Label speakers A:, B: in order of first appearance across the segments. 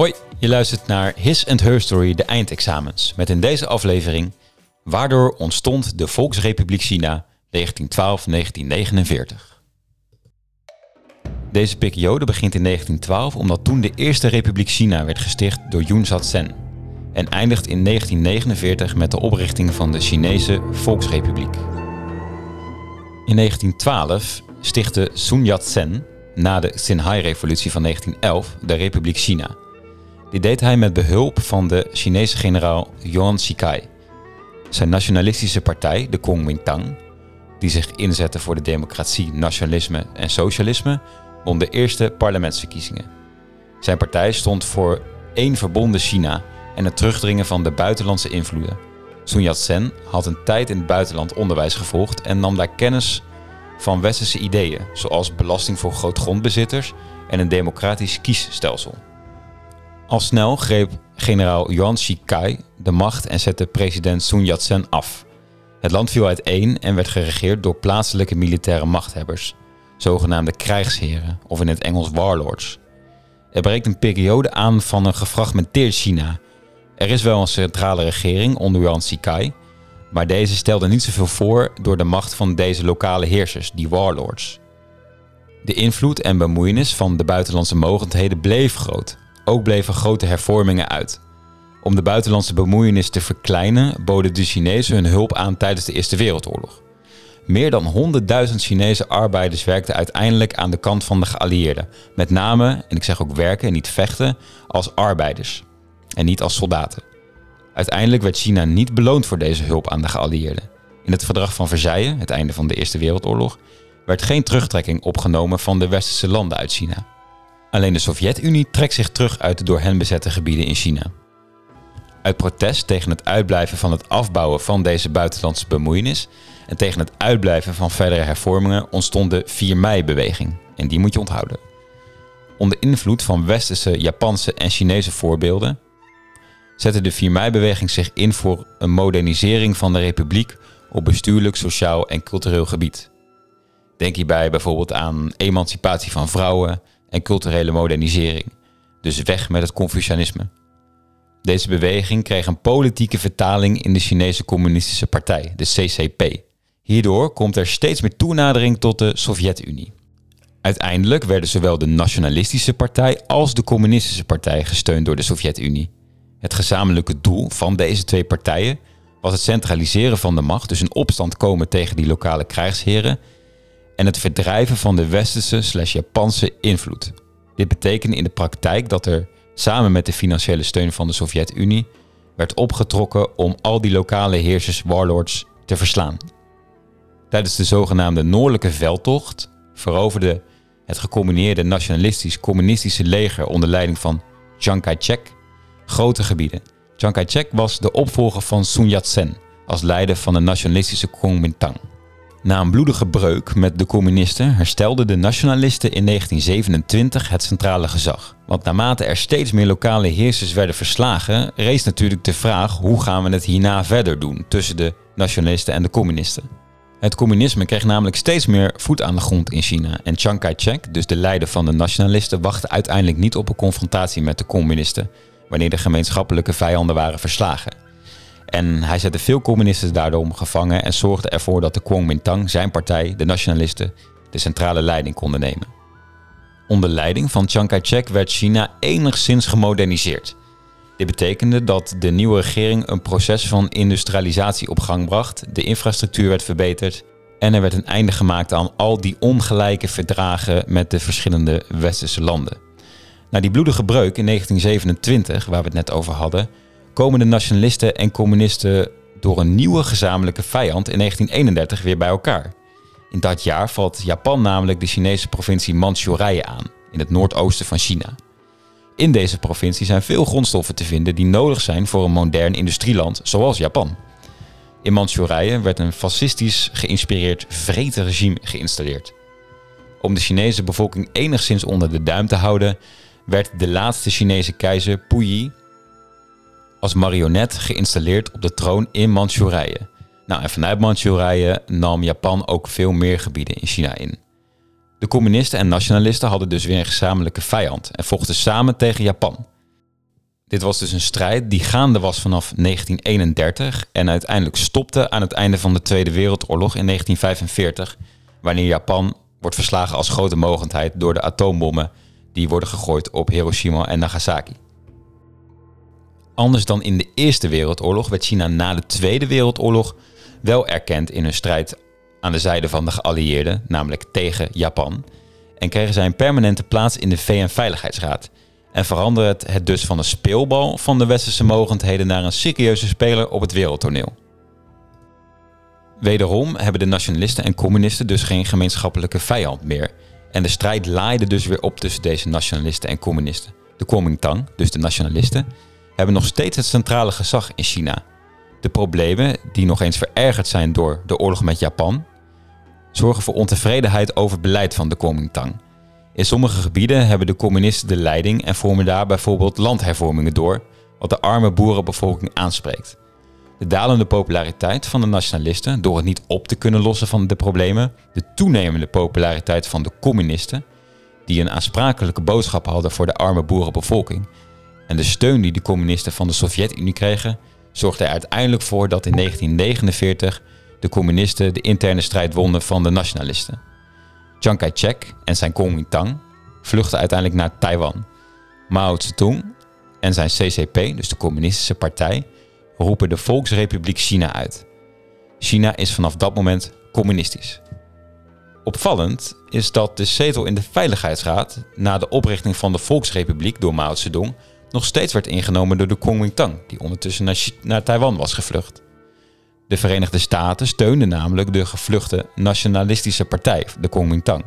A: Hoi, je luistert naar His and Her Story, de eindexamens. Met in deze aflevering Waardoor ontstond de Volksrepubliek China 1912-1949. Deze periode begint in 1912 omdat toen de Eerste Republiek China werd gesticht door Yun Zat-sen en eindigt in 1949 met de oprichting van de Chinese Volksrepubliek. In 1912 stichtte Sun Yat-sen na de Xinhai-revolutie van 1911 de Republiek China. Dit deed hij met behulp van de Chinese generaal Yuan Shikai. Zijn nationalistische partij, de Kuomintang, die zich inzette voor de democratie, nationalisme en socialisme, won de eerste parlementsverkiezingen. Zijn partij stond voor één verbonden China en het terugdringen van de buitenlandse invloeden. Sun Yat-sen had een tijd in het buitenland onderwijs gevolgd en nam daar kennis van westerse ideeën, zoals belasting voor grootgrondbezitters en een democratisch kiesstelsel. Al snel greep generaal Yuan Shikai de macht en zette president Sun Yat-sen af. Het land viel uiteen en werd geregeerd door plaatselijke militaire machthebbers, zogenaamde krijgsheren of in het Engels warlords. Er breekt een periode aan van een gefragmenteerd China. Er is wel een centrale regering onder Yuan Shikai, maar deze stelde niet zoveel voor door de macht van deze lokale heersers, die warlords. De invloed en bemoeienis van de buitenlandse mogendheden bleef groot. Ook bleven grote hervormingen uit. Om de buitenlandse bemoeienis te verkleinen, boden de Chinezen hun hulp aan tijdens de Eerste Wereldoorlog. Meer dan 100.000 Chinese arbeiders werkten uiteindelijk aan de kant van de geallieerden. Met name, en ik zeg ook werken en niet vechten, als arbeiders. En niet als soldaten. Uiteindelijk werd China niet beloond voor deze hulp aan de geallieerden. In het verdrag van Versailles, het einde van de Eerste Wereldoorlog, werd geen terugtrekking opgenomen van de westerse landen uit China. Alleen de Sovjet-Unie trekt zich terug uit de door hen bezette gebieden in China. Uit protest tegen het uitblijven van het afbouwen van deze buitenlandse bemoeienis en tegen het uitblijven van verdere hervormingen ontstond de 4 mei-beweging. En die moet je onthouden. Onder invloed van westerse, Japanse en Chinese voorbeelden zette de 4 mei-beweging zich in voor een modernisering van de republiek op bestuurlijk, sociaal en cultureel gebied. Denk hierbij bijvoorbeeld aan emancipatie van vrouwen en culturele modernisering, dus weg met het Confucianisme. Deze beweging kreeg een politieke vertaling in de Chinese Communistische Partij, de CCP. Hierdoor komt er steeds meer toenadering tot de Sovjet-Unie. Uiteindelijk werden zowel de Nationalistische Partij als de Communistische Partij gesteund door de Sovjet-Unie. Het gezamenlijke doel van deze twee partijen was het centraliseren van de macht, dus in opstand komen tegen die lokale krijgsheren en het verdrijven van de westerse slash Japanse invloed. Dit betekende in de praktijk dat er samen met de financiële steun van de Sovjet-Unie werd opgetrokken om al die lokale heersers warlords te verslaan. Tijdens de zogenaamde Noordelijke Veldtocht veroverde het gecombineerde nationalistisch-communistische leger onder leiding van Chiang Kai-shek grote gebieden. Chiang Kai-shek was de opvolger van Sun Yat-sen als leider van de nationalistische Kuomintang. Na een bloedige breuk met de communisten herstelden de nationalisten in 1927 het centrale gezag. Want naarmate er steeds meer lokale heersers werden verslagen, rees natuurlijk de vraag hoe gaan we het hierna verder doen tussen de nationalisten en de communisten. Het communisme kreeg namelijk steeds meer voet aan de grond in China en Chiang Kai-shek, dus de leider van de nationalisten, wachtte uiteindelijk niet op een confrontatie met de communisten wanneer de gemeenschappelijke vijanden waren verslagen. En hij zette veel communisten daardoor gevangen en zorgde ervoor dat de Kuomintang, zijn partij, de nationalisten, de centrale leiding konden nemen. Onder leiding van Chiang Kai-shek werd China enigszins gemoderniseerd. Dit betekende dat de nieuwe regering een proces van industrialisatie op gang bracht, de infrastructuur werd verbeterd en er werd een einde gemaakt aan al die ongelijke verdragen met de verschillende westerse landen. Na die bloedige breuk in 1927, waar we het net over hadden, komen de nationalisten en communisten door een nieuwe gezamenlijke vijand in 1931 weer bij elkaar. In dat jaar valt Japan namelijk de Chinese provincie Manchurije aan, in het noordoosten van China. In deze provincie zijn veel grondstoffen te vinden die nodig zijn voor een modern industrieland zoals Japan. In Manchurije werd een fascistisch geïnspireerd vrete regime geïnstalleerd. Om de Chinese bevolking enigszins onder de duim te houden, werd de laatste Chinese keizer Puyi als marionet geïnstalleerd op de troon in Manchurije. Nou, en vanuit Manchurije nam Japan ook veel meer gebieden in China in. De communisten en nationalisten hadden dus weer een gezamenlijke vijand en vochten samen tegen Japan. Dit was dus een strijd die gaande was vanaf 1931 en uiteindelijk stopte aan het einde van de Tweede Wereldoorlog in 1945, wanneer Japan wordt verslagen als grote mogendheid door de atoombommen die worden gegooid op Hiroshima en Nagasaki. Anders dan in de Eerste Wereldoorlog werd China na de Tweede Wereldoorlog wel erkend in hun strijd aan de zijde van de geallieerden, namelijk tegen Japan, en kregen zij een permanente plaats in de VN-veiligheidsraad. En veranderde het dus van een speelbal van de westerse mogendheden naar een serieuze speler op het wereldtoneel. Wederom hebben de nationalisten en communisten dus geen gemeenschappelijke vijand meer. En de strijd laaide dus weer op tussen deze nationalisten en communisten. De Kuomintang, dus de nationalisten, hebben nog steeds het centrale gezag in China. De problemen, die nog eens verergerd zijn door de oorlog met Japan, zorgen voor ontevredenheid over beleid van de Kuomintang. In sommige gebieden hebben de communisten de leiding en vormen daar bijvoorbeeld landhervormingen door, wat de arme boerenbevolking aanspreekt. De dalende populariteit van de nationalisten door het niet op te kunnen lossen van de problemen, de toenemende populariteit van de communisten, die een aansprakelijke boodschap hadden voor de arme boerenbevolking, en de steun die de communisten van de Sovjet-Unie kregen, zorgde er uiteindelijk voor dat in 1949 de communisten de interne strijd wonnen van de nationalisten. Chiang Kai-shek en zijn Kuomintang vluchtten uiteindelijk naar Taiwan. Mao Zedong en zijn CCP, dus de Communistische Partij, roepen de Volksrepubliek China uit. China is vanaf dat moment communistisch. Opvallend is dat de zetel in de Veiligheidsraad na de oprichting van de Volksrepubliek door Mao Zedong nog steeds werd ingenomen door de Kuomintang, die ondertussen naar, Taiwan was gevlucht. De Verenigde Staten steunden namelijk de gevluchte nationalistische partij, de Kuomintang.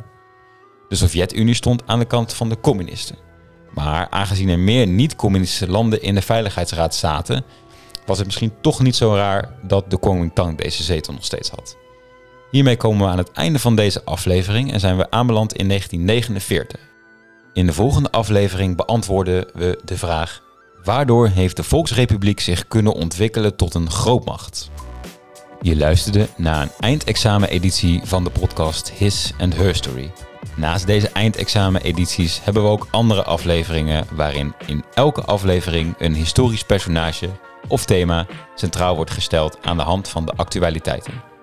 A: De Sovjet-Unie stond aan de kant van de communisten. Maar aangezien er meer niet-communistische landen in de Veiligheidsraad zaten, was het misschien toch niet zo raar dat de Kuomintang deze zetel nog steeds had. Hiermee komen we aan het einde van deze aflevering en zijn we aanbeland in 1949. In de volgende aflevering beantwoorden we de vraag: waardoor heeft de Volksrepubliek zich kunnen ontwikkelen tot een grootmacht? Je luisterde naar een eindexamen-editie van de podcast His and Her Story. Naast deze eindexamen-edities hebben we ook andere afleveringen waarin in elke aflevering een historisch personage of thema centraal wordt gesteld aan de hand van de actualiteiten.